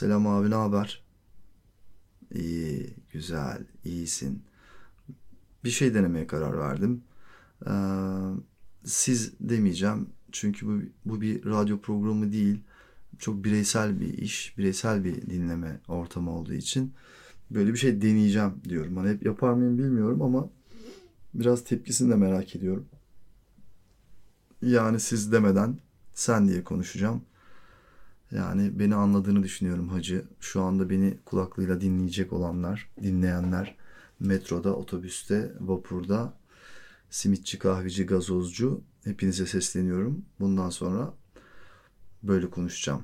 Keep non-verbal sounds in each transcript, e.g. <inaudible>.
Selam abi ne haber? İyi, güzel, iyisin. Bir şey denemeye karar verdim. Ee, siz demeyeceğim çünkü bu, bu bir radyo programı değil. Çok bireysel bir iş, bireysel bir dinleme ortamı olduğu için böyle bir şey deneyeceğim diyorum. Hani hep yapar mıyım bilmiyorum ama biraz tepkisini de merak ediyorum. Yani siz demeden sen diye konuşacağım. Yani beni anladığını düşünüyorum hacı. Şu anda beni kulaklığıyla dinleyecek olanlar, dinleyenler metroda, otobüste, vapurda, simitçi, kahveci, gazozcu hepinize sesleniyorum. Bundan sonra böyle konuşacağım.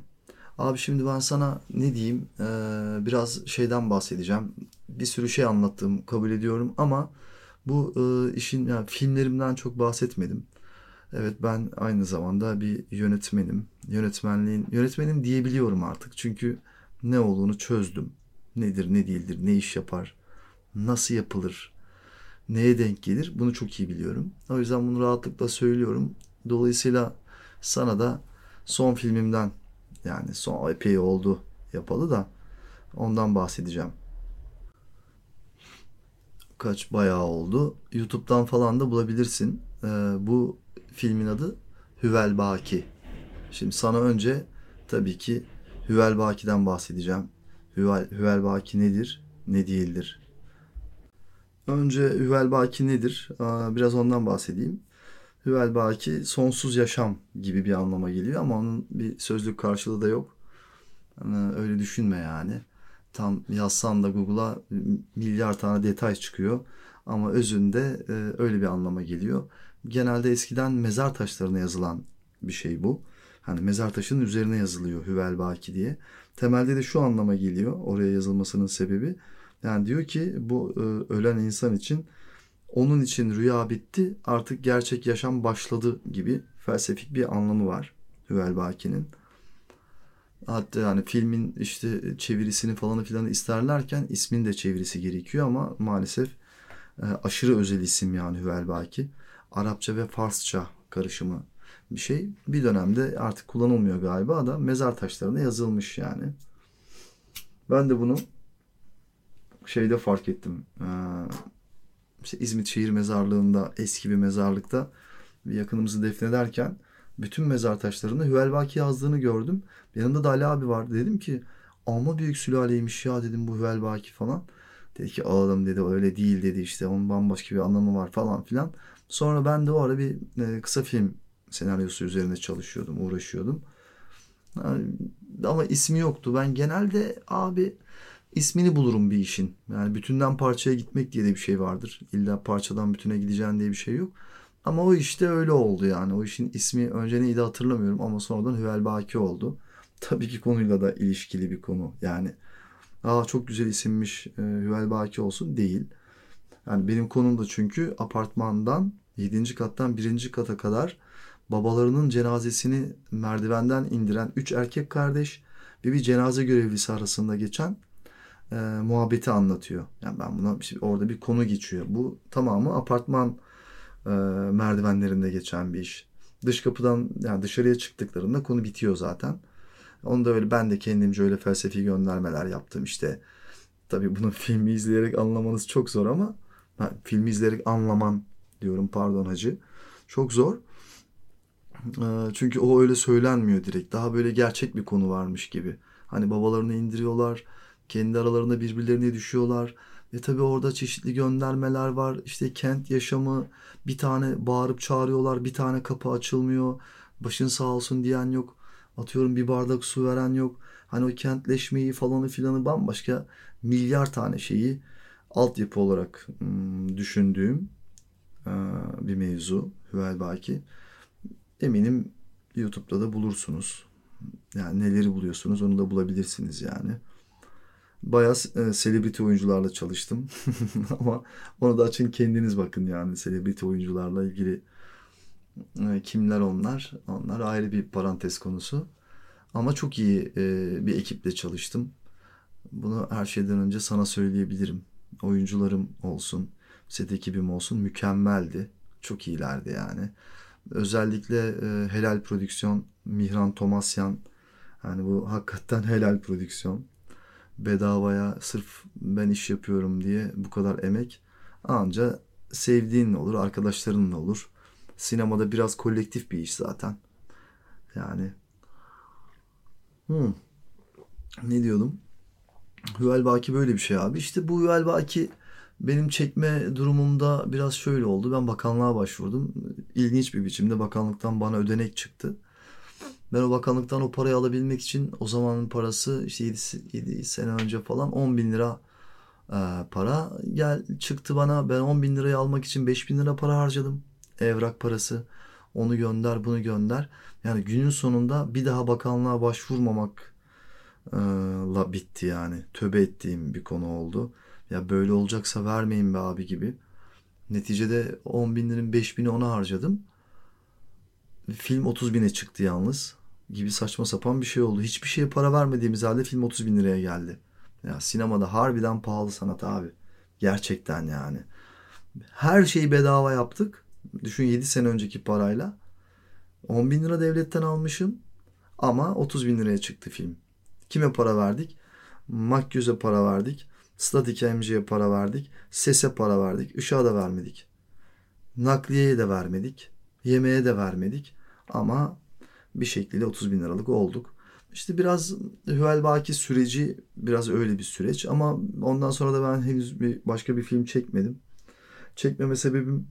Abi şimdi ben sana ne diyeyim ee, biraz şeyden bahsedeceğim. Bir sürü şey anlattım kabul ediyorum ama bu e, işin yani filmlerimden çok bahsetmedim. Evet ben aynı zamanda bir yönetmenim. Yönetmenliğin yönetmenim diyebiliyorum artık. Çünkü ne olduğunu çözdüm. Nedir, ne değildir, ne iş yapar, nasıl yapılır, neye denk gelir bunu çok iyi biliyorum. O yüzden bunu rahatlıkla söylüyorum. Dolayısıyla sana da son filmimden yani son epey oldu yapalı da ondan bahsedeceğim. Kaç bayağı oldu. YouTube'dan falan da bulabilirsin. Ee, bu filmin adı Hüvel Baki. Şimdi sana önce tabii ki Hüvel Baki'den bahsedeceğim. Hüvel, Hüvel Baki nedir, ne değildir? Önce Hüvel Baki nedir? Biraz ondan bahsedeyim. Hüvel Baki sonsuz yaşam gibi bir anlama geliyor ama onun bir sözlük karşılığı da yok. Yani öyle düşünme yani. Tam yazsan da Google'a milyar tane detay çıkıyor. Ama özünde e, öyle bir anlama geliyor. Genelde eskiden mezar taşlarına yazılan bir şey bu. Hani mezar taşının üzerine yazılıyor Hüvel Baki diye. Temelde de şu anlama geliyor oraya yazılmasının sebebi. Yani diyor ki bu e, ölen insan için onun için rüya bitti artık gerçek yaşam başladı gibi felsefik bir anlamı var Hüvel Baki'nin. Hatta yani filmin işte çevirisini falan filan isterlerken ismin de çevirisi gerekiyor ama maalesef e, aşırı özel isim yani Hüvel Baki. Arapça ve Farsça karışımı bir şey. Bir dönemde artık kullanılmıyor galiba da mezar taşlarına yazılmış yani. Ben de bunu şeyde fark ettim. Ee, işte İzmit Şehir Mezarlığı'nda eski bir mezarlıkta bir yakınımızı defnederken bütün mezar taşlarında Hüvelbaki yazdığını gördüm. Yanında da Ali abi vardı. Dedim ki ama büyük sülaleymiş ya dedim bu Hüvelbaki falan. Dedi ki ağladım dedi öyle değil dedi işte onun bambaşka bir anlamı var falan filan. Sonra ben de o ara bir e, kısa film senaryosu üzerine çalışıyordum, uğraşıyordum. Ama ismi yoktu. Ben genelde abi ismini bulurum bir işin. Yani bütünden parçaya gitmek diye de bir şey vardır. İlla parçadan bütüne gideceğin diye bir şey yok. Ama o işte öyle oldu yani. O işin ismi önce neydi hatırlamıyorum ama sonradan Hüvel Baki oldu. <laughs> Tabii ki konuyla da ilişkili bir konu. Yani aa çok güzel isimmiş e, Hüvel Baki olsun değil. Yani benim konum da çünkü apartmandan 7. kattan 1. kata kadar babalarının cenazesini merdivenden indiren 3 erkek kardeş ve bir cenaze görevlisi arasında geçen e, muhabbeti anlatıyor. Yani ben buna işte orada bir konu geçiyor. Bu tamamı apartman e, merdivenlerinde geçen bir iş. Dış kapıdan yani dışarıya çıktıklarında konu bitiyor zaten. Onu da öyle ben de kendimce öyle felsefi göndermeler yaptım. İşte tabii bunu <laughs> filmi izleyerek anlamanız çok zor ama filmi izleyerek anlaman diyorum pardon hacı. Çok zor. E, çünkü o öyle söylenmiyor direkt. Daha böyle gerçek bir konu varmış gibi. Hani babalarını indiriyorlar kendi aralarında birbirlerine düşüyorlar. Ve tabii orada çeşitli göndermeler var. İşte kent yaşamı bir tane bağırıp çağırıyorlar. Bir tane kapı açılmıyor. Başın sağ olsun diyen yok. Atıyorum bir bardak su veren yok. Hani o kentleşmeyi falanı filanı bambaşka milyar tane şeyi altyapı olarak hmm, düşündüğüm bir mevzu Hüvel Baki. Eminim YouTube'da da bulursunuz. Yani neleri buluyorsunuz onu da bulabilirsiniz yani. Bayağı e, celebrity oyuncularla çalıştım. <laughs> Ama onu da açın kendiniz bakın yani celebrity oyuncularla ilgili e, kimler onlar. Onlar ayrı bir parantez konusu. Ama çok iyi e, bir ekiple çalıştım. Bunu her şeyden önce sana söyleyebilirim. Oyuncularım olsun, set ekibim olsun mükemmeldi. Çok iyilerdi yani. Özellikle e, Helal Prodüksiyon, Mihran Tomasyan, Yani bu hakikaten <laughs> helal prodüksiyon. Bedavaya sırf ben iş yapıyorum diye bu kadar emek anca sevdiğin olur, arkadaşların olur. Sinemada biraz kolektif bir iş zaten. Yani hmm. ne diyordum? Hüvel Baki böyle bir şey abi. İşte bu Hüvel Baki benim çekme durumumda biraz şöyle oldu. Ben bakanlığa başvurdum. İlginç bir biçimde bakanlıktan bana ödenek çıktı. Ben o bakanlıktan o parayı alabilmek için o zamanın parası işte 7, 7 sene önce falan 10 bin lira e, para gel çıktı bana. Ben 10 bin lirayı almak için 5 bin lira para harcadım. Evrak parası. Onu gönder bunu gönder. Yani günün sonunda bir daha bakanlığa başvurmamakla bitti yani. Töbe ettiğim bir konu oldu. Ya böyle olacaksa vermeyin be abi gibi. Neticede 10 bin lirin 5 bini ona harcadım. Film 30 bine çıktı yalnız. Gibi saçma sapan bir şey oldu. Hiçbir şeye para vermediğimiz halde film 30 bin liraya geldi. Ya sinemada harbiden pahalı sanat abi. Gerçekten yani. Her şeyi bedava yaptık. Düşün 7 sene önceki parayla. 10 bin lira devletten almışım. Ama 30 bin liraya çıktı film. Kime para verdik? Makyöze para verdik. Statik MC'ye para verdik. Sese para verdik. Işığa da vermedik. Nakliyeye de vermedik. Yemeğe de vermedik. Ama bir şekilde 30 bin liralık olduk. İşte biraz Hüvel Baki süreci biraz öyle bir süreç. Ama ondan sonra da ben henüz bir başka bir film çekmedim. Çekmeme sebebim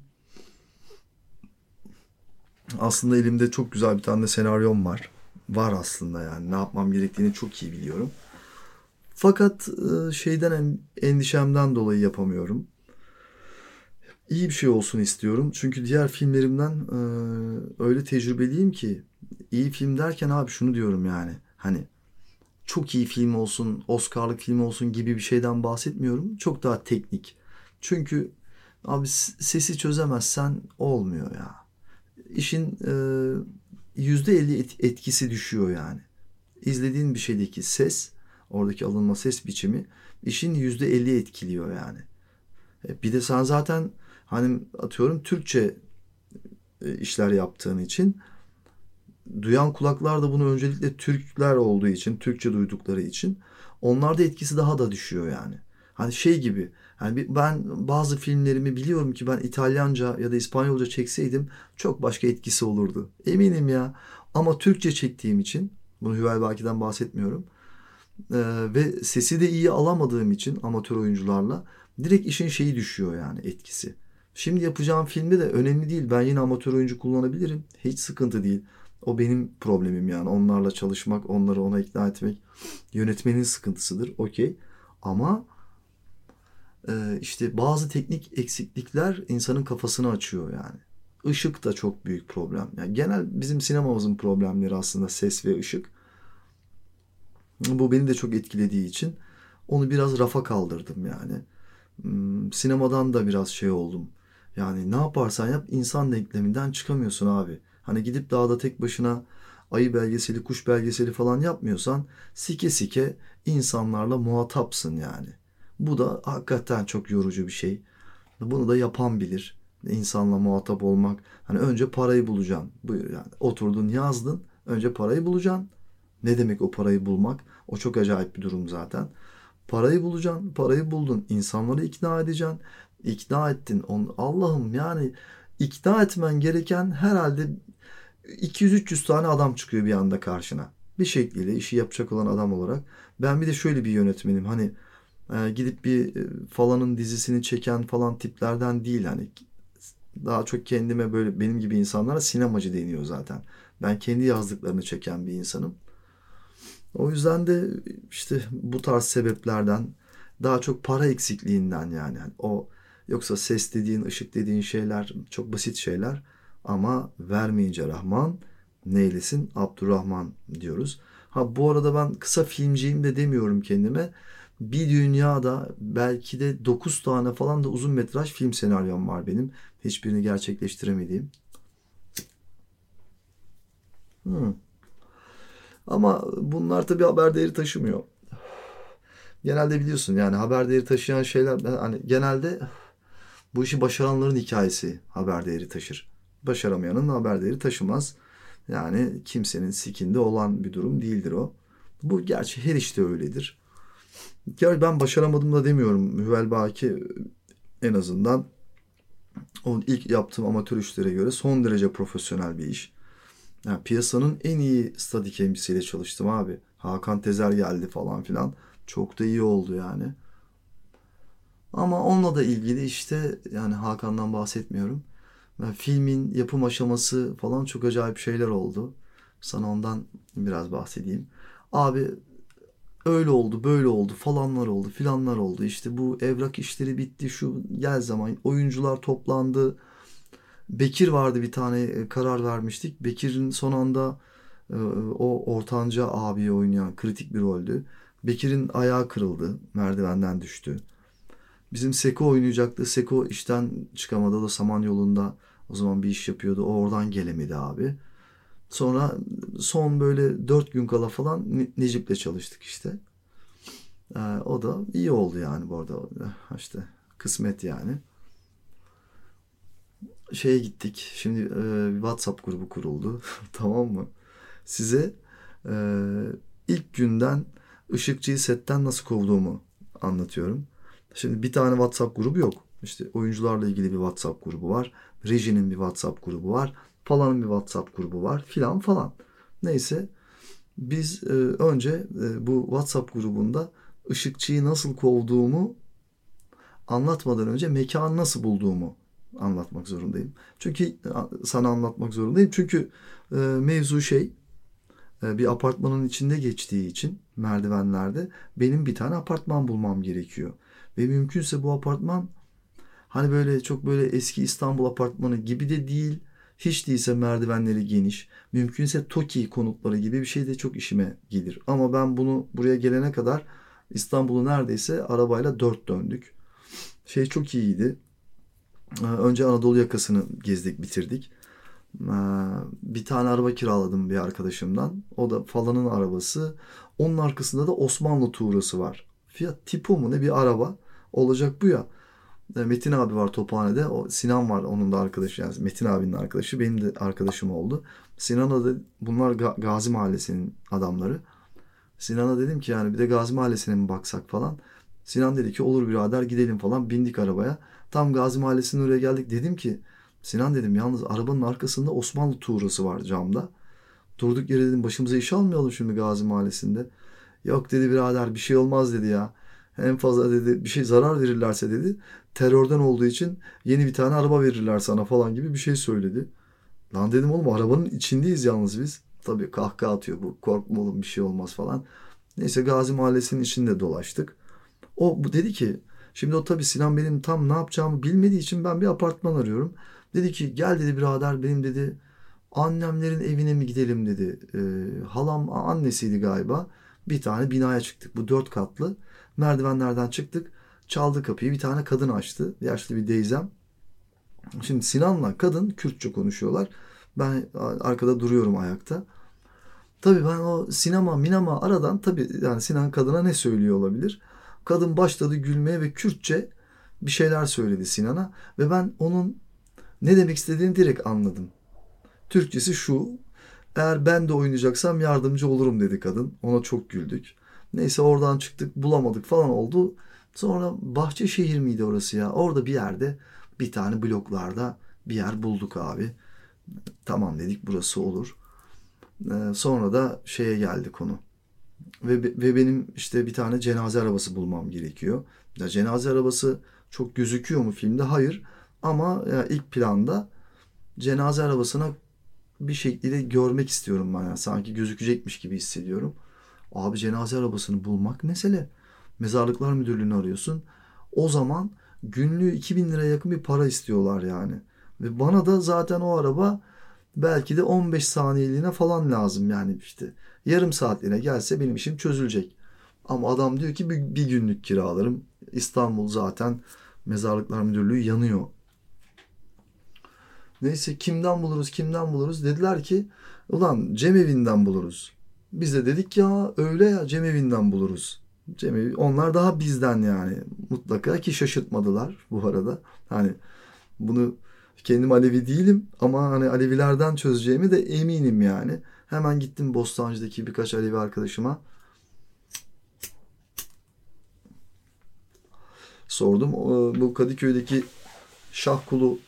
aslında elimde çok güzel bir tane senaryom var. Var aslında yani ne yapmam gerektiğini çok iyi biliyorum. Fakat e, şeyden endişemden dolayı yapamıyorum. İyi bir şey olsun istiyorum. Çünkü diğer filmlerimden e, öyle tecrübeliyim ki iyi film derken abi şunu diyorum yani. Hani çok iyi film olsun, Oscar'lık film olsun gibi bir şeyden bahsetmiyorum. Çok daha teknik. Çünkü abi sesi çözemezsen olmuyor ya. İşin e, yüzde elli etkisi düşüyor yani. İzlediğin bir şeydeki ses Oradaki alınma ses biçimi işin yüzde elli etkiliyor yani. E, bir de sen zaten hani atıyorum Türkçe e, işler yaptığın için duyan kulaklar da bunu öncelikle Türkler olduğu için, Türkçe duydukları için onlarda etkisi daha da düşüyor yani. Hani şey gibi yani ben bazı filmlerimi biliyorum ki ben İtalyanca ya da İspanyolca çekseydim çok başka etkisi olurdu. Eminim ya. Ama Türkçe çektiğim için bunu Hüvel Baki'den bahsetmiyorum. Ee, ve sesi de iyi alamadığım için amatör oyuncularla direkt işin şeyi düşüyor yani etkisi. Şimdi yapacağım filmde de önemli değil. Ben yine amatör oyuncu kullanabilirim. Hiç sıkıntı değil. O benim problemim yani. Onlarla çalışmak, onları ona ikna etmek yönetmenin sıkıntısıdır. Okey. Ama işte bazı teknik eksiklikler insanın kafasını açıyor yani. Işık da çok büyük problem. Yani genel bizim sinemamızın problemleri aslında ses ve ışık. Bu beni de çok etkilediği için onu biraz rafa kaldırdım yani. Hmm, sinemadan da biraz şey oldum. Yani ne yaparsan yap insan denkleminden çıkamıyorsun abi. Hani gidip dağda tek başına ayı belgeseli, kuş belgeseli falan yapmıyorsan sike sike insanlarla muhatapsın yani. Bu da hakikaten çok yorucu bir şey. Bunu da yapan bilir. İnsanla muhatap olmak. Hani önce parayı bulacaksın. Yani. Oturdun yazdın. Önce parayı bulacaksın. Ne demek o parayı bulmak? O çok acayip bir durum zaten. Parayı bulacaksın, parayı buldun. İnsanları ikna edeceksin. İkna ettin. Allah'ım yani ikna etmen gereken herhalde 200-300 tane adam çıkıyor bir anda karşına. Bir şekilde işi yapacak olan adam olarak. Ben bir de şöyle bir yönetmenim. Hani e, gidip bir e, falanın dizisini çeken falan tiplerden değil. Hani daha çok kendime böyle benim gibi insanlara sinemacı deniyor zaten. Ben kendi yazdıklarını çeken bir insanım. O yüzden de işte bu tarz sebeplerden daha çok para eksikliğinden yani. yani o yoksa ses dediğin, ışık dediğin şeyler çok basit şeyler ama vermeyince Rahman neylesin Abdurrahman diyoruz. Ha bu arada ben kısa filmciyim de demiyorum kendime. Bir dünyada belki de 9 tane falan da uzun metraj film senaryom var benim. Hiçbirini gerçekleştiremediğim. Hmm. Ama bunlar tabii haber değeri taşımıyor. Genelde biliyorsun yani haber değeri taşıyan şeyler hani genelde bu işi başaranların hikayesi haber değeri taşır. Başaramayanın haber değeri taşımaz. Yani kimsenin sikinde olan bir durum değildir o. Bu gerçi her işte öyledir. Ya ben başaramadım da demiyorum. Hüvel Baki en azından o ilk yaptığım amatör işlere göre son derece profesyonel bir iş. Yani piyasanın en iyi statik emcisiyle çalıştım abi. Hakan Tezer geldi falan filan. Çok da iyi oldu yani. Ama onunla da ilgili işte yani Hakan'dan bahsetmiyorum. Yani filmin yapım aşaması falan çok acayip şeyler oldu. Sana ondan biraz bahsedeyim. Abi öyle oldu, böyle oldu, falanlar oldu, filanlar oldu. İşte bu evrak işleri bitti, şu gel zaman oyuncular toplandı. Bekir vardı bir tane e, karar vermiştik. Bekir'in son anda e, o ortanca abiyi oynayan kritik bir roldü. Bekir'in ayağı kırıldı, merdivenden düştü. Bizim Seko oynayacaktı. Seko işten çıkamadı. O da Saman yolunda o zaman bir iş yapıyordu. O oradan gelemedi abi. Sonra son böyle dört gün kala falan Necip'le çalıştık işte. Ee, o da iyi oldu yani bu arada. İşte kısmet yani. Şeye gittik. Şimdi e, WhatsApp grubu kuruldu. <laughs> tamam mı? Size e, ilk günden ışıkçıyı setten nasıl kovduğumu anlatıyorum. Şimdi bir tane WhatsApp grubu yok. İşte oyuncularla ilgili bir WhatsApp grubu var. Rejinin bir WhatsApp grubu var. Falanın bir WhatsApp grubu var filan falan. Neyse biz e, önce e, bu WhatsApp grubunda ışıkçıyı nasıl kovduğumu anlatmadan önce mekanı nasıl bulduğumu anlatmak zorundayım. Çünkü sana anlatmak zorundayım. Çünkü e, mevzu şey e, bir apartmanın içinde geçtiği için merdivenlerde benim bir tane apartman bulmam gerekiyor. Ve mümkünse bu apartman hani böyle çok böyle eski İstanbul apartmanı gibi de değil. Hiç değilse merdivenleri geniş. Mümkünse TOKİ konutları gibi bir şey de çok işime gelir. Ama ben bunu buraya gelene kadar İstanbul'u neredeyse arabayla dört döndük. Şey çok iyiydi. Ee, önce Anadolu yakasını gezdik, bitirdik. Ee, bir tane araba kiraladım bir arkadaşımdan. O da falanın arabası. Onun arkasında da Osmanlı tuğrası var. Fiyat Tipo mu ne bir araba olacak bu ya. E, Metin abi var Tophane'de. O Sinan var onun da arkadaşı. Yani Metin abinin arkadaşı. Benim de arkadaşım oldu. Sinan'a da bunlar Gazi Mahallesi'nin adamları. Sinan'a dedim ki yani bir de Gazi Mahallesi'ne mi baksak falan. Sinan dedi ki olur birader gidelim falan. Bindik arabaya. Tam Gazi Mahallesi'nin oraya geldik. Dedim ki Sinan dedim yalnız arabanın arkasında Osmanlı tuğrası var camda. Durduk yere dedim başımıza iş almayalım şimdi Gazi Mahallesi'nde. Yok dedi birader bir şey olmaz dedi ya en fazla dedi bir şey zarar verirlerse dedi terörden olduğu için yeni bir tane araba verirler sana falan gibi bir şey söyledi. Lan dedim oğlum arabanın içindeyiz yalnız biz. Tabii kahkaha atıyor bu korkma oğlum bir şey olmaz falan. Neyse Gazi Mahallesi'nin içinde dolaştık. O bu dedi ki şimdi o tabii Sinan benim tam ne yapacağımı bilmediği için ben bir apartman arıyorum. Dedi ki gel dedi birader benim dedi annemlerin evine mi gidelim dedi. E, halam annesiydi galiba. Bir tane binaya çıktık. Bu dört katlı. Merdivenlerden çıktık. Çaldı kapıyı. Bir tane kadın açtı. Yaşlı bir deyzem. Şimdi Sinan'la kadın Kürtçe konuşuyorlar. Ben arkada duruyorum ayakta. Tabii ben o sinema minama aradan tabii yani Sinan kadına ne söylüyor olabilir? Kadın başladı gülmeye ve Kürtçe bir şeyler söyledi Sinan'a ve ben onun ne demek istediğini direkt anladım. Türkçesi şu. Eğer ben de oynayacaksam yardımcı olurum dedi kadın. Ona çok güldük. Neyse oradan çıktık bulamadık falan oldu. Sonra Bahçeşehir miydi orası ya? Orada bir yerde bir tane bloklarda bir yer bulduk abi. Tamam dedik burası olur. Ee, sonra da şeye geldi konu. Ve, ve benim işte bir tane cenaze arabası bulmam gerekiyor. Ya cenaze arabası çok gözüküyor mu filmde? Hayır. Ama ya ilk planda cenaze arabasına bir şekilde görmek istiyorum ben. Yani sanki gözükecekmiş gibi hissediyorum. Abi cenaze arabasını bulmak mesele. Mezarlıklar müdürlüğünü arıyorsun. O zaman günlüğü 2000 liraya yakın bir para istiyorlar yani. Ve bana da zaten o araba belki de 15 saniyeliğine falan lazım yani işte. Yarım saatliğine gelse benim işim çözülecek. Ama adam diyor ki bir, bir günlük kiralarım. İstanbul zaten mezarlıklar müdürlüğü yanıyor. Neyse kimden buluruz kimden buluruz dediler ki ulan cemevinden buluruz. Biz de dedik ya öyle ya Cemevinden buluruz. Cemevi, onlar daha bizden yani mutlaka ki şaşırtmadılar bu arada. Hani bunu kendim Alevi değilim ama hani Alevilerden çözeceğimi de eminim yani. Hemen gittim Bostancı'daki birkaç Alevi arkadaşıma. Sordum. Bu Kadıköy'deki Şahkulu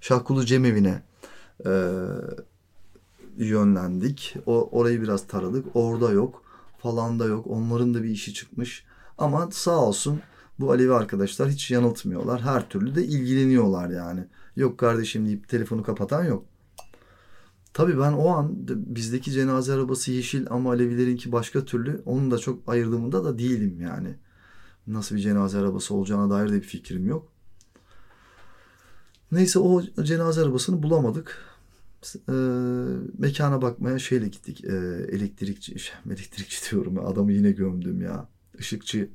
Şahkulu Cemevi'ne e, yönlendik. O orayı biraz taradık. Orada yok, falan da yok. Onların da bir işi çıkmış. Ama sağ olsun bu Alevi arkadaşlar hiç yanıltmıyorlar. Her türlü de ilgileniyorlar yani. Yok kardeşim deyip telefonu kapatan yok. Tabii ben o an bizdeki cenaze arabası yeşil ama Alevilerinki başka türlü. Onu da çok ayırdığımında da değilim yani. Nasıl bir cenaze arabası olacağına dair de bir fikrim yok. Neyse o cenaze arabasını bulamadık. E, mekana bakmaya şeyle gittik. E, elektrikçi, <laughs> elektrikçi diyorum ya, adamı yine gömdüm ya. Işıkçı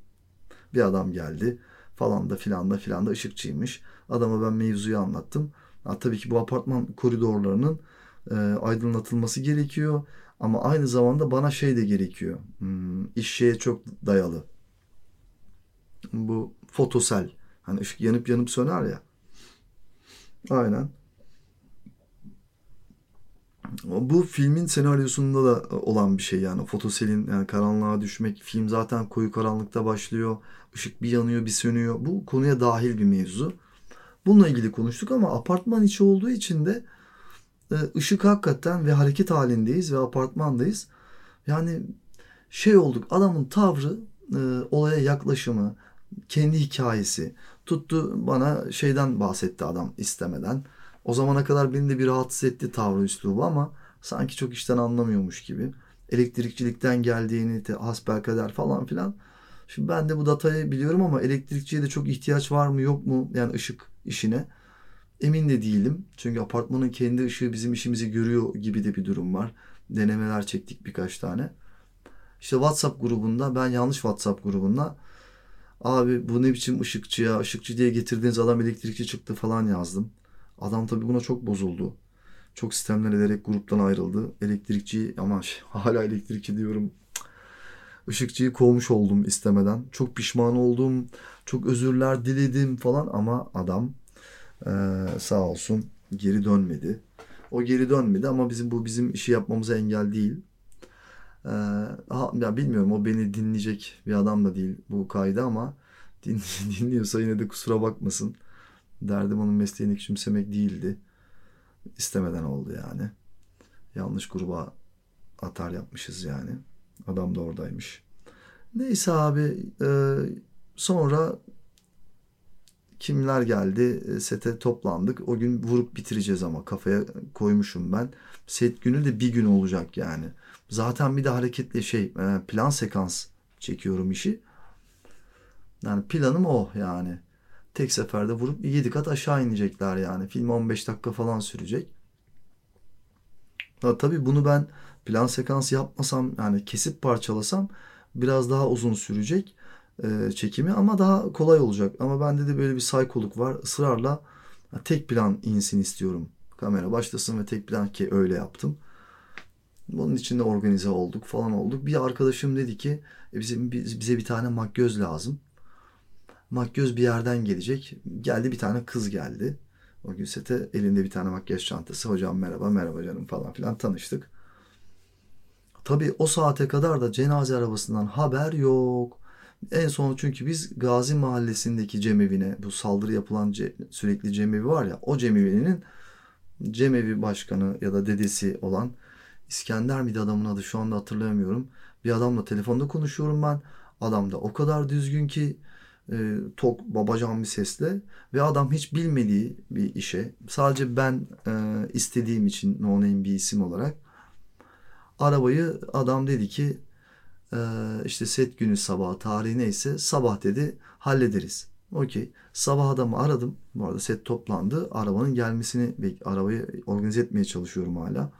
bir adam geldi falan da filan da filan da ışıkçıymış. Adama ben mevzuyu anlattım. Ha, tabii ki bu apartman koridorlarının e, aydınlatılması gerekiyor. Ama aynı zamanda bana şey de gerekiyor. Hmm, iş şeye çok dayalı. Bu fotosel. Hani ışık yanıp yanıp söner ya. Aynen. Bu filmin senaryosunda da olan bir şey yani fotoselin yani karanlığa düşmek film zaten koyu karanlıkta başlıyor. Işık bir yanıyor bir sönüyor. Bu konuya dahil bir mevzu. Bununla ilgili konuştuk ama apartman içi olduğu için de e, ışık hakikaten ve hareket halindeyiz ve apartmandayız. Yani şey olduk adamın tavrı e, olaya yaklaşımı kendi hikayesi tuttu bana şeyden bahsetti adam istemeden. O zamana kadar beni de bir rahatsız etti tavrı üslubu ama sanki çok işten anlamıyormuş gibi. Elektrikçilikten geldiğini, hasbelkader falan filan. Şimdi ben de bu datayı biliyorum ama elektrikçiye de çok ihtiyaç var mı yok mu yani ışık işine. Emin de değilim. Çünkü apartmanın kendi ışığı bizim işimizi görüyor gibi de bir durum var. Denemeler çektik birkaç tane. İşte WhatsApp grubunda ben yanlış WhatsApp grubunda abi bu ne biçim ışıkçı ya ışıkçı diye getirdiğiniz adam elektrikçi çıktı falan yazdım. Adam tabii buna çok bozuldu. Çok sistemler ederek gruptan ayrıldı. Elektrikçi ama hala elektrikçi diyorum. Işıkçıyı kovmuş oldum istemeden. Çok pişman oldum. Çok özürler diledim falan ama adam sağ olsun geri dönmedi. O geri dönmedi ama bizim bu bizim işi yapmamıza engel değil. Ha, ya bilmiyorum o beni dinleyecek bir adam da değil bu kaydı ama din, <laughs> dinliyorsa yine de kusura bakmasın. Derdim onun mesleğini küçümsemek değildi. İstemeden oldu yani. Yanlış gruba atar yapmışız yani. Adam da oradaymış. Neyse abi e, sonra kimler geldi e, sete toplandık. O gün vurup bitireceğiz ama kafaya koymuşum ben. Set günü de bir gün olacak yani. Zaten bir de hareketli şey e, plan sekans çekiyorum işi. Yani planım o yani. Tek seferde vurup 7 kat aşağı inecekler yani. Film 15 dakika falan sürecek. Ha, tabii bunu ben plan sekans yapmasam yani kesip parçalasam biraz daha uzun sürecek e, çekimi ama daha kolay olacak. Ama bende de böyle bir saykoluk var. Israrla tek plan insin istiyorum. Kamera başlasın ve tek plan ki öyle yaptım. Bunun için de organize olduk falan olduk. Bir arkadaşım dedi ki e, bize, bize bir tane makyöz lazım. Makyöz bir yerden gelecek. Geldi bir tane kız geldi. O gün sete elinde bir tane makyaj çantası. Hocam merhaba merhaba canım falan filan tanıştık. Tabii o saate kadar da cenaze arabasından haber yok. En son çünkü biz Gazi Mahallesi'ndeki cemevine bu saldırı yapılan ce, sürekli cemevi var ya o cemevinin cemevi başkanı ya da dedesi olan İskender miydi adamın adı şu anda hatırlayamıyorum. Bir adamla telefonda konuşuyorum ben. Adam da o kadar düzgün ki e, tok babacan bir sesle ve adam hiç bilmediği bir işe sadece ben e, istediğim için no name bir isim olarak arabayı adam dedi ki e, işte set günü sabah tarihi neyse sabah dedi hallederiz. Okey. Sabah adamı aradım. Bu arada set toplandı. Arabanın gelmesini arabayı organize etmeye çalışıyorum hala.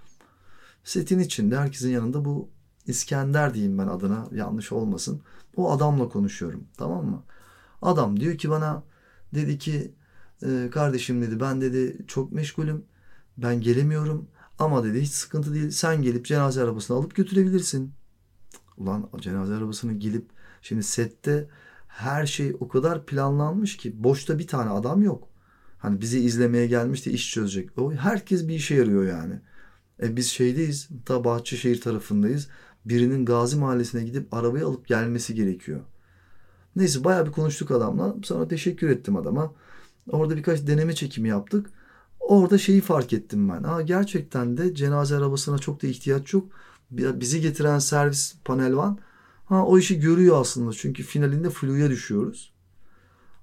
Setin içinde herkesin yanında bu İskender diyeyim ben adına yanlış olmasın. O adamla konuşuyorum tamam mı? Adam diyor ki bana dedi ki e, kardeşim dedi ben dedi çok meşgulüm. Ben gelemiyorum ama dedi hiç sıkıntı değil. Sen gelip cenaze arabasını alıp götürebilirsin. Ulan cenaze arabasını gelip şimdi sette her şey o kadar planlanmış ki boşta bir tane adam yok. Hani bizi izlemeye gelmiş de iş çözecek. O herkes bir işe yarıyor yani. E biz şeydeyiz, ta Bahçeşehir tarafındayız. Birinin Gazi Mahallesi'ne gidip arabayı alıp gelmesi gerekiyor. Neyse bayağı bir konuştuk adamla. Sonra teşekkür ettim adama. Orada birkaç deneme çekimi yaptık. Orada şeyi fark ettim ben. Aa, gerçekten de cenaze arabasına çok da ihtiyaç yok. Bizi getiren servis panel van ha, o işi görüyor aslında. Çünkü finalinde fluya düşüyoruz.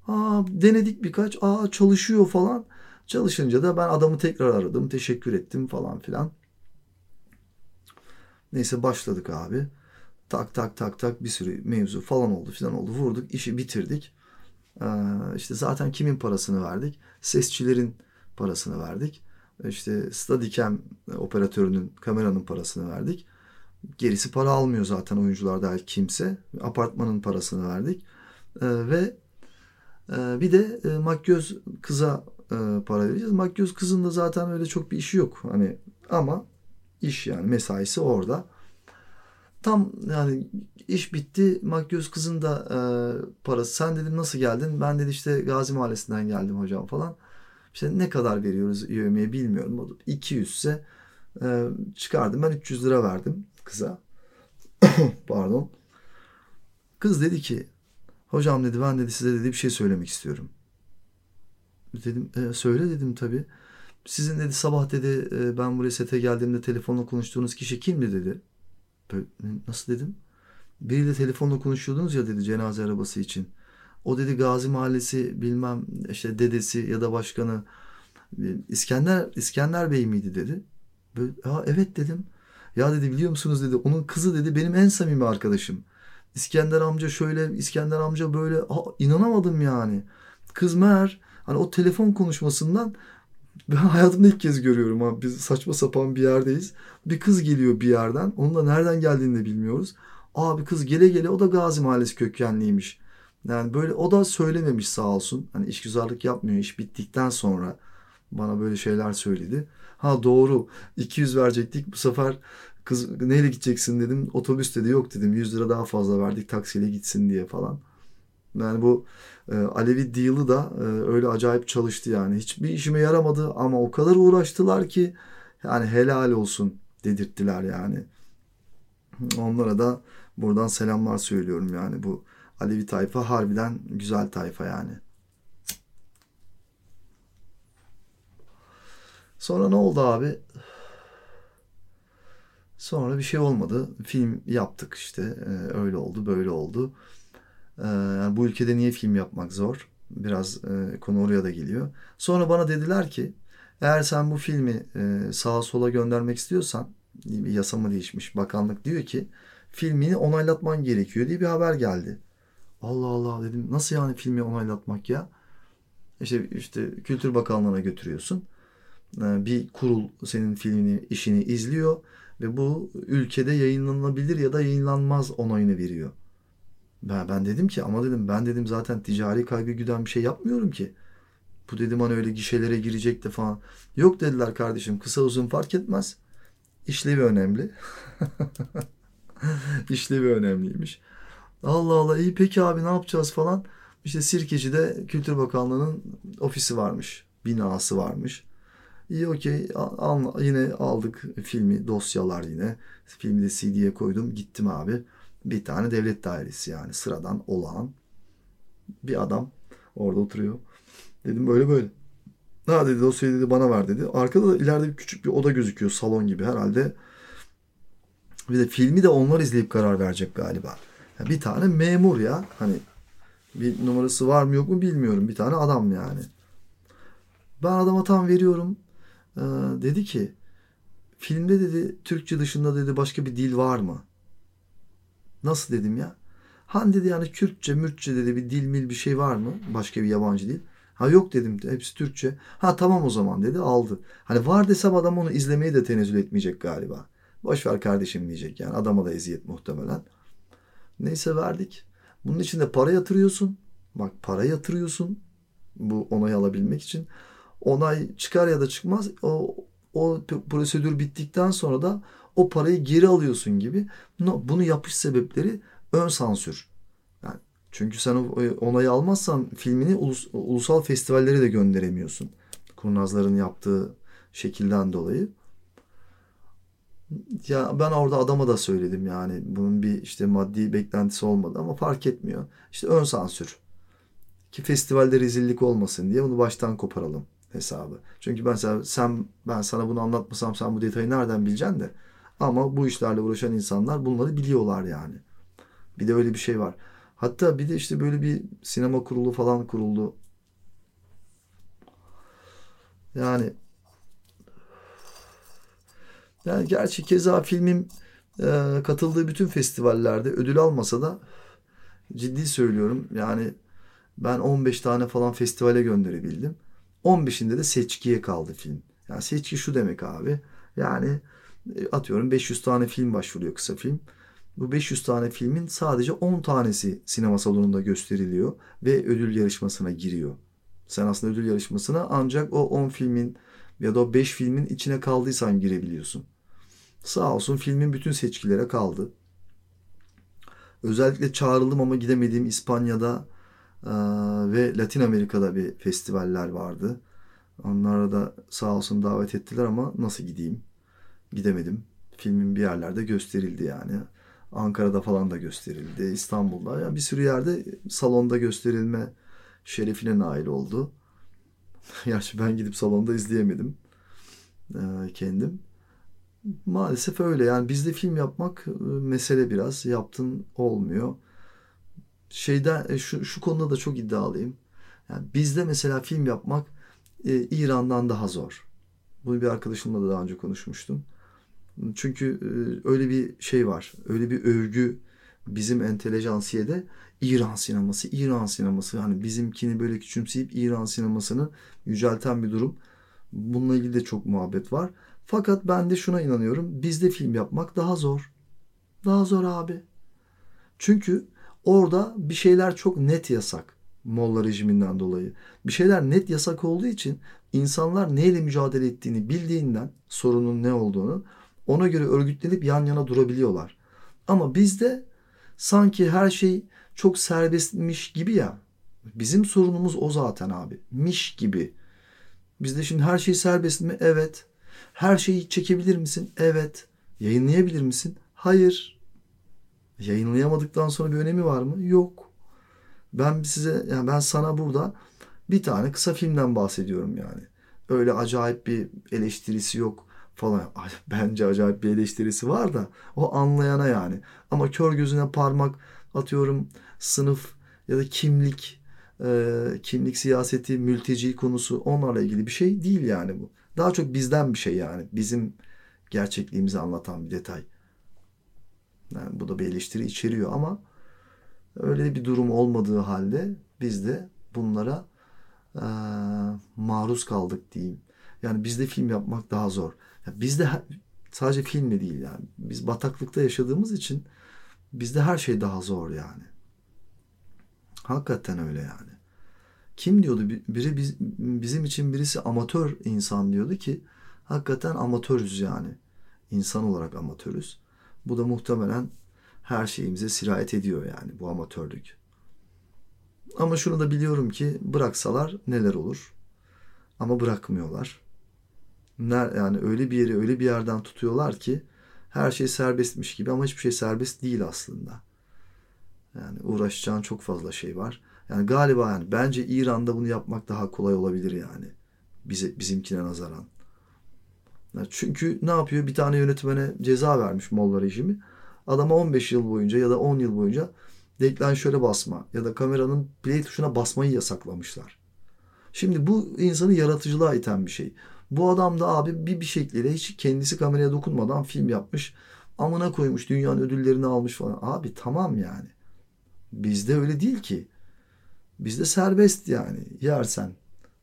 Aa, denedik birkaç. Aa çalışıyor falan. Çalışınca da ben adamı tekrar aradım. Teşekkür ettim falan filan. Neyse başladık abi. Tak tak tak tak bir sürü mevzu falan oldu filan oldu. Vurduk işi bitirdik. Ee, işte zaten kimin parasını verdik? Sesçilerin parasını verdik. İşte Steadicam operatörünün kameranın parasını verdik. Gerisi para almıyor zaten oyuncular dahil kimse. Apartmanın parasını verdik. Ee, ve e, bir de e, Makyöz kıza e, para vereceğiz. Makyöz kızın da zaten öyle çok bir işi yok. Hani ama iş yani mesaisi orada. Tam yani iş bitti. Makyöz kızın da e, parası. Sen dedim nasıl geldin? Ben dedi işte Gazi Mahallesi'nden geldim hocam falan. İşte ne kadar veriyoruz yövmeye bilmiyorum. 200 ise e, çıkardım. Ben 300 lira verdim kıza. <coughs> Pardon. Kız dedi ki hocam dedi ben dedi size dedi bir şey söylemek istiyorum. Dedim e, söyle dedim tabii. Sizin dedi sabah dedi e, ben buraya sete geldiğimde telefonla konuştuğunuz kişi kimdi dedi. Böyle, nasıl dedim? Biriyle telefonla konuşuyordunuz ya dedi cenaze arabası için. O dedi Gazi Mahallesi bilmem işte dedesi ya da başkanı İskender İskender Bey miydi dedi. Böyle, ha, evet dedim. Ya dedi biliyor musunuz dedi onun kızı dedi benim en samimi arkadaşım. İskender amca şöyle İskender amca böyle ha, inanamadım yani. Kız meğer hani o telefon konuşmasından ben hayatımda ilk kez görüyorum abi. Biz saçma sapan bir yerdeyiz. Bir kız geliyor bir yerden. Onun da nereden geldiğini de bilmiyoruz. Abi kız gele gele o da Gazi Mahallesi kökenliymiş. Yani böyle o da söylememiş sağ olsun. Hani işgüzarlık yapmıyor. iş bittikten sonra bana böyle şeyler söyledi. Ha doğru 200 verecektik bu sefer kız neyle gideceksin dedim. Otobüs dedi yok dedim 100 lira daha fazla verdik taksiyle gitsin diye falan. Yani bu e, Alevi deal'ı da e, öyle acayip çalıştı yani. Hiçbir işime yaramadı ama o kadar uğraştılar ki yani helal olsun dedirttiler yani. Onlara da buradan selamlar söylüyorum yani bu Alevi tayfa harbiden güzel tayfa yani. Sonra ne oldu abi? Sonra bir şey olmadı. Film yaptık işte. Ee, öyle oldu, böyle oldu. Ee, yani bu ülkede niye film yapmak zor? Biraz e, konu oraya da geliyor. Sonra bana dediler ki eğer sen bu filmi e, sağa sola göndermek istiyorsan bir yasa mı değişmiş? Bakanlık diyor ki filmini onaylatman gerekiyor diye bir haber geldi. Allah Allah dedim. Nasıl yani filmi onaylatmak ya? İşte işte Kültür Bakanlığı'na götürüyorsun. Ee, bir kurul senin filmini, işini izliyor ve bu ülkede yayınlanabilir ya da yayınlanmaz onayını veriyor. Ben, ben dedim ki ama dedim ben dedim zaten ticari kaygı güden bir şey yapmıyorum ki. Bu dedim hani öyle gişelere girecek de falan. Yok dediler kardeşim kısa uzun fark etmez. İşlevi önemli. <laughs> İşlevi önemliymiş. Allah Allah iyi peki abi ne yapacağız falan. İşte Sirkeci'de Kültür Bakanlığı'nın ofisi varmış. Binası varmış. İyi okey yine aldık filmi dosyalar yine. Filmi de CD'ye koydum gittim abi. Bir tane devlet dairesi yani sıradan olağan bir adam orada oturuyor. Dedim böyle böyle. Ha dedi dosyayı dedi bana ver dedi. Arkada da ileride bir küçük bir oda gözüküyor salon gibi herhalde. Bir de filmi de onlar izleyip karar verecek galiba. Yani bir tane memur ya. Hani bir numarası var mı yok mu bilmiyorum. Bir tane adam yani. Ben adama tam veriyorum. Ee, dedi ki filmde dedi Türkçe dışında dedi başka bir dil var mı? Nasıl dedim ya? Han dedi yani Kürtçe, Mürtçe dedi bir dil mil bir şey var mı? Başka bir yabancı dil. Ha yok dedim hepsi Türkçe. Ha tamam o zaman dedi aldı. Hani var desem adam onu izlemeyi de tenezzül etmeyecek galiba. Boş ver kardeşim diyecek yani adama da eziyet muhtemelen. Neyse verdik. Bunun için de para yatırıyorsun. Bak para yatırıyorsun bu onayı alabilmek için. Onay çıkar ya da çıkmaz o, o prosedür bittikten sonra da o parayı geri alıyorsun gibi. Bunu yapış sebepleri ön sansür. Yani çünkü sen onayı almazsan filmini ulus, ulusal festivallere de gönderemiyorsun. Kurnazların yaptığı şekilden dolayı. Ya ben orada adama da söyledim yani bunun bir işte maddi beklentisi olmadı ama fark etmiyor. İşte ön sansür. Ki festivalde rezillik olmasın diye bunu baştan koparalım hesabı. Çünkü mesela sen ben sana bunu anlatmasam sen bu detayı nereden bileceksin de. Ama bu işlerle uğraşan insanlar bunları biliyorlar yani. Bir de öyle bir şey var. Hatta bir de işte böyle bir sinema kurulu falan kuruldu. Yani yani gerçi keza filmim e, katıldığı bütün festivallerde ödül almasa da ciddi söylüyorum yani ben 15 tane falan festivale gönderebildim. 15'inde de seçkiye kaldı film. Yani seçki şu demek abi. Yani atıyorum 500 tane film başvuruyor kısa film. Bu 500 tane filmin sadece 10 tanesi sinema salonunda gösteriliyor ve ödül yarışmasına giriyor. Sen aslında ödül yarışmasına ancak o 10 filmin ya da o 5 filmin içine kaldıysan girebiliyorsun. Sağ olsun filmin bütün seçkilere kaldı. Özellikle çağrıldım ama gidemediğim İspanya'da e, ve Latin Amerika'da bir festivaller vardı. Onlara da sağ olsun davet ettiler ama nasıl gideyim? Gidemedim. Filmin bir yerlerde gösterildi yani. Ankara'da falan da gösterildi. İstanbul'da. Yani bir sürü yerde salonda gösterilme şerefine nail oldu. <laughs> Gerçi ben gidip salonda izleyemedim e, kendim. Maalesef öyle. Yani bizde film yapmak e, mesele biraz. Yaptın olmuyor. Şeyden e, şu, şu konuda da çok iddialıyım. Yani bizde mesela film yapmak e, İran'dan daha zor. Bunu bir arkadaşımla da daha önce konuşmuştum. Çünkü e, öyle bir şey var. Öyle bir övgü bizim entelejansiyede İran sineması, İran sineması. Hani bizimkini böyle küçümseyip İran sinemasını yücelten bir durum. Bununla ilgili de çok muhabbet var. Fakat ben de şuna inanıyorum. Bizde film yapmak daha zor. Daha zor abi. Çünkü orada bir şeyler çok net yasak. Molla rejiminden dolayı. Bir şeyler net yasak olduğu için insanlar neyle mücadele ettiğini bildiğinden sorunun ne olduğunu ona göre örgütlenip yan yana durabiliyorlar. Ama bizde sanki her şey çok serbestmiş gibi ya. Bizim sorunumuz o zaten abi. Miş gibi. Bizde şimdi her şey serbest mi? Evet. Her şeyi çekebilir misin? Evet. Yayınlayabilir misin? Hayır. Yayınlayamadıktan sonra bir önemi var mı? Yok. Ben size yani ben sana burada bir tane kısa filmden bahsediyorum yani. Öyle acayip bir eleştirisi yok falan. Bence acayip bir eleştirisi var da o anlayana yani. Ama kör gözüne parmak atıyorum sınıf ya da kimlik e, kimlik siyaseti, mülteci konusu onlarla ilgili bir şey değil yani bu. Daha çok bizden bir şey yani. Bizim gerçekliğimizi anlatan bir detay. Yani bu da bir eleştiri içeriyor ama öyle bir durum olmadığı halde biz de bunlara e, maruz kaldık diyeyim. Yani bizde film yapmak daha zor. Bizde sadece film de değil yani. Biz bataklıkta yaşadığımız için bizde her şey daha zor yani. Hakikaten öyle yani. Kim diyordu? Biri biz, bizim için birisi amatör insan diyordu ki hakikaten amatörüz yani. İnsan olarak amatörüz. Bu da muhtemelen her şeyimize sirayet ediyor yani bu amatörlük. Ama şunu da biliyorum ki bıraksalar neler olur. Ama bırakmıyorlar. Yani öyle bir yeri öyle bir yerden tutuyorlar ki her şey serbestmiş gibi ama hiçbir şey serbest değil aslında. Yani uğraşacağın çok fazla şey var. Yani galiba yani bence İran'da bunu yapmak daha kolay olabilir yani. Bize, bizimkine nazaran. Yani çünkü ne yapıyor? Bir tane yönetmene ceza vermiş Molla rejimi. Adama 15 yıl boyunca ya da 10 yıl boyunca deklanşöre basma ya da kameranın play tuşuna basmayı yasaklamışlar. Şimdi bu insanı yaratıcılığa iten bir şey. Bu adam da abi bir bir şekilde hiç kendisi kameraya dokunmadan film yapmış. Amına koymuş dünyanın ödüllerini almış falan. Abi tamam yani. Bizde öyle değil ki. Bizde serbest yani. Yersen.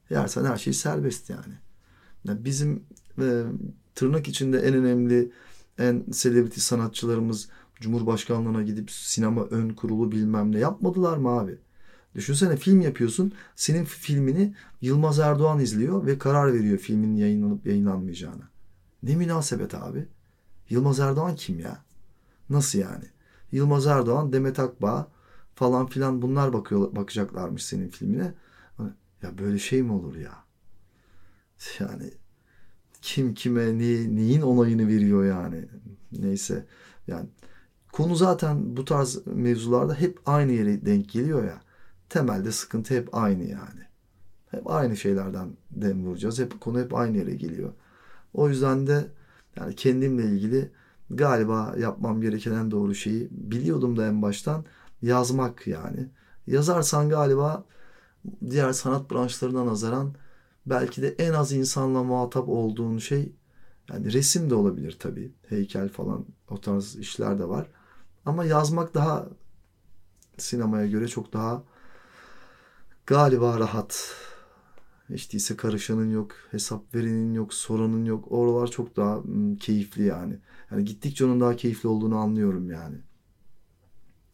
Yersen her şey serbest yani. yani bizim e, tırnak içinde en önemli en selebriti sanatçılarımız Cumhurbaşkanlığına gidip sinema ön kurulu bilmem ne yapmadılar mı abi? Düşünsene film yapıyorsun. Senin filmini Yılmaz Erdoğan izliyor ve karar veriyor filmin yayınlanıp yayınlanmayacağına. Ne münasebet abi? Yılmaz Erdoğan kim ya? Nasıl yani? Yılmaz Erdoğan, Demet Akbağ falan filan bunlar bakıyor bakacaklarmış senin filmine. Ya böyle şey mi olur ya? Yani kim kime ne, neyin onayını veriyor yani. Neyse yani konu zaten bu tarz mevzularda hep aynı yere denk geliyor ya. Temelde sıkıntı hep aynı yani. Hep aynı şeylerden dem vuracağız. Hep konu hep aynı yere geliyor. O yüzden de yani kendimle ilgili galiba yapmam gereken en doğru şeyi biliyordum da en baştan yazmak yani. Yazarsan galiba diğer sanat branşlarına nazaran belki de en az insanla muhatap olduğun şey yani resim de olabilir tabii. Heykel falan o tarz işler de var. Ama yazmak daha sinemaya göre çok daha galiba rahat. Hiç değilse karışanın yok, hesap verenin yok, soranın yok. Oralar çok daha hmm, keyifli yani. Yani gittikçe onun daha keyifli olduğunu anlıyorum yani.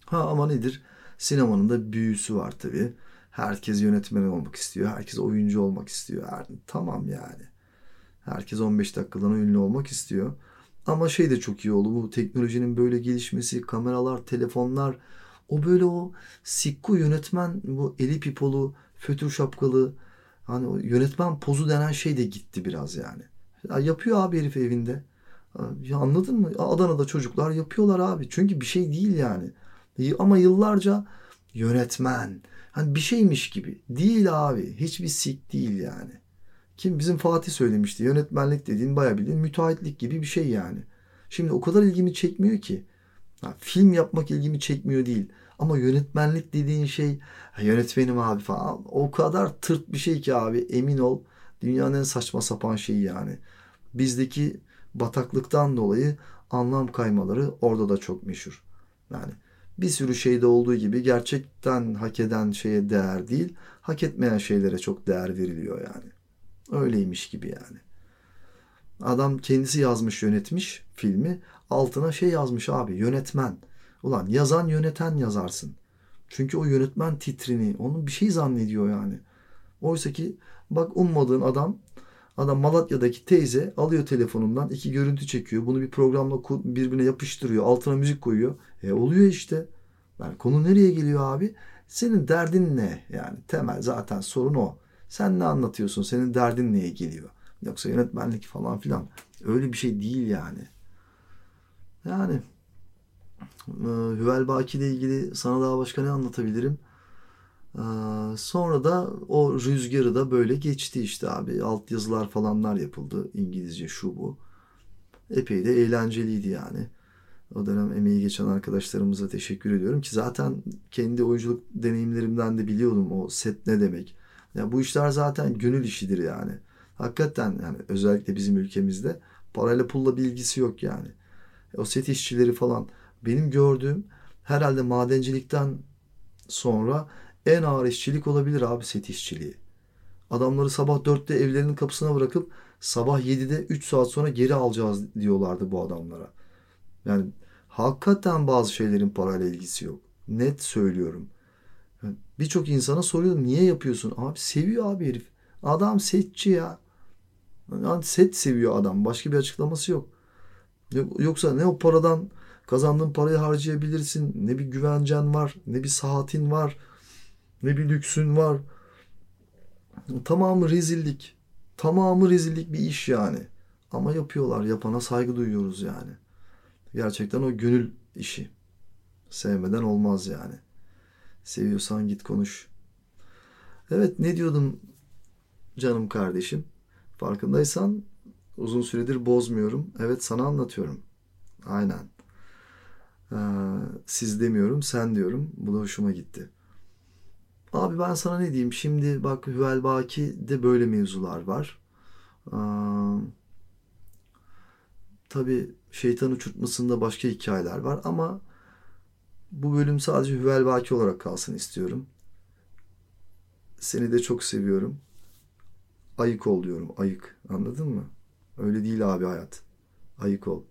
Ha ama nedir? Sinemanın da büyüsü var tabii. Herkes yönetmen olmak istiyor. Herkes oyuncu olmak istiyor. Her, tamam yani. Herkes 15 dakikadan ünlü olmak istiyor. Ama şey de çok iyi oldu. Bu teknolojinin böyle gelişmesi, kameralar, telefonlar, o böyle o sikku yönetmen, bu eli pipolu, fötür şapkalı, hani yönetmen pozu denen şey de gitti biraz yani. Ya yapıyor abi herif evinde. Ya anladın mı? Adana'da çocuklar yapıyorlar abi. Çünkü bir şey değil yani. Ama yıllarca yönetmen. Hani bir şeymiş gibi. Değil abi. Hiçbir sik değil yani. Kim bizim Fatih söylemişti. Yönetmenlik dediğin bayağı bildiğin müteahhitlik gibi bir şey yani. Şimdi o kadar ilgimi çekmiyor ki. Ha, film yapmak ilgimi çekmiyor değil. Ama yönetmenlik dediğin şey yönetmenim abi falan. O kadar tırt bir şey ki abi emin ol. Dünyanın en saçma sapan şeyi yani. Bizdeki bataklıktan dolayı anlam kaymaları orada da çok meşhur. Yani bir sürü şeyde olduğu gibi gerçekten hak eden şeye değer değil, hak etmeyen şeylere çok değer veriliyor yani. Öyleymiş gibi yani. Adam kendisi yazmış yönetmiş filmi. Altına şey yazmış abi yönetmen. Ulan yazan yöneten yazarsın. Çünkü o yönetmen titrini onun bir şey zannediyor yani. Oysa ki bak ummadığın adam adam Malatya'daki teyze alıyor telefonundan iki görüntü çekiyor. Bunu bir programla birbirine yapıştırıyor. Altına müzik koyuyor. E oluyor işte. Yani konu nereye geliyor abi? Senin derdin ne? Yani temel zaten sorun o. Sen ne anlatıyorsun? Senin derdin neye geliyor? Yoksa yönetmenlik falan filan. Öyle bir şey değil yani. Yani e, Hüvel Baki ile ilgili sana daha başka ne anlatabilirim? E, sonra da o rüzgarı da böyle geçti işte abi. Alt yazılar falanlar yapıldı. İngilizce şu bu. Epey de eğlenceliydi yani. O dönem emeği geçen arkadaşlarımıza teşekkür ediyorum ki zaten kendi oyunculuk deneyimlerimden de biliyordum o set ne demek. Ya bu işler zaten gönül işidir yani. Hakikaten yani özellikle bizim ülkemizde parayla pulla bir ilgisi yok yani. O set işçileri falan benim gördüğüm herhalde madencilikten sonra en ağır işçilik olabilir abi set işçiliği. Adamları sabah dörtte evlerinin kapısına bırakıp sabah 7'de 3 saat sonra geri alacağız diyorlardı bu adamlara. Yani hakikaten bazı şeylerin parayla ilgisi yok. Net söylüyorum. Birçok insana soruyorum niye yapıyorsun? Abi seviyor abi herif. Adam setçi ya. Yani set seviyor adam. Başka bir açıklaması yok. Yoksa ne o paradan kazandığın parayı harcayabilirsin. Ne bir güvencen var. Ne bir saatin var. Ne bir lüksün var. Tamamı rezillik. Tamamı rezillik bir iş yani. Ama yapıyorlar. Yapana saygı duyuyoruz yani. Gerçekten o gönül işi. Sevmeden olmaz yani. Seviyorsan git konuş. Evet ne diyordum canım kardeşim? Farkındaysan uzun süredir bozmuyorum. Evet sana anlatıyorum. Aynen. Ee, siz demiyorum sen diyorum. Bu da hoşuma gitti. Abi ben sana ne diyeyim? Şimdi bak Hüvel Baki'de böyle mevzular var. Ee, tabii şeytan uçurtmasında başka hikayeler var ama bu bölüm sadece Hüvel olarak kalsın istiyorum. Seni de çok seviyorum. Ayık ol diyorum. Ayık. Anladın mı? Öyle değil abi hayat. Ayık ol.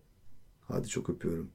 Hadi çok öpüyorum.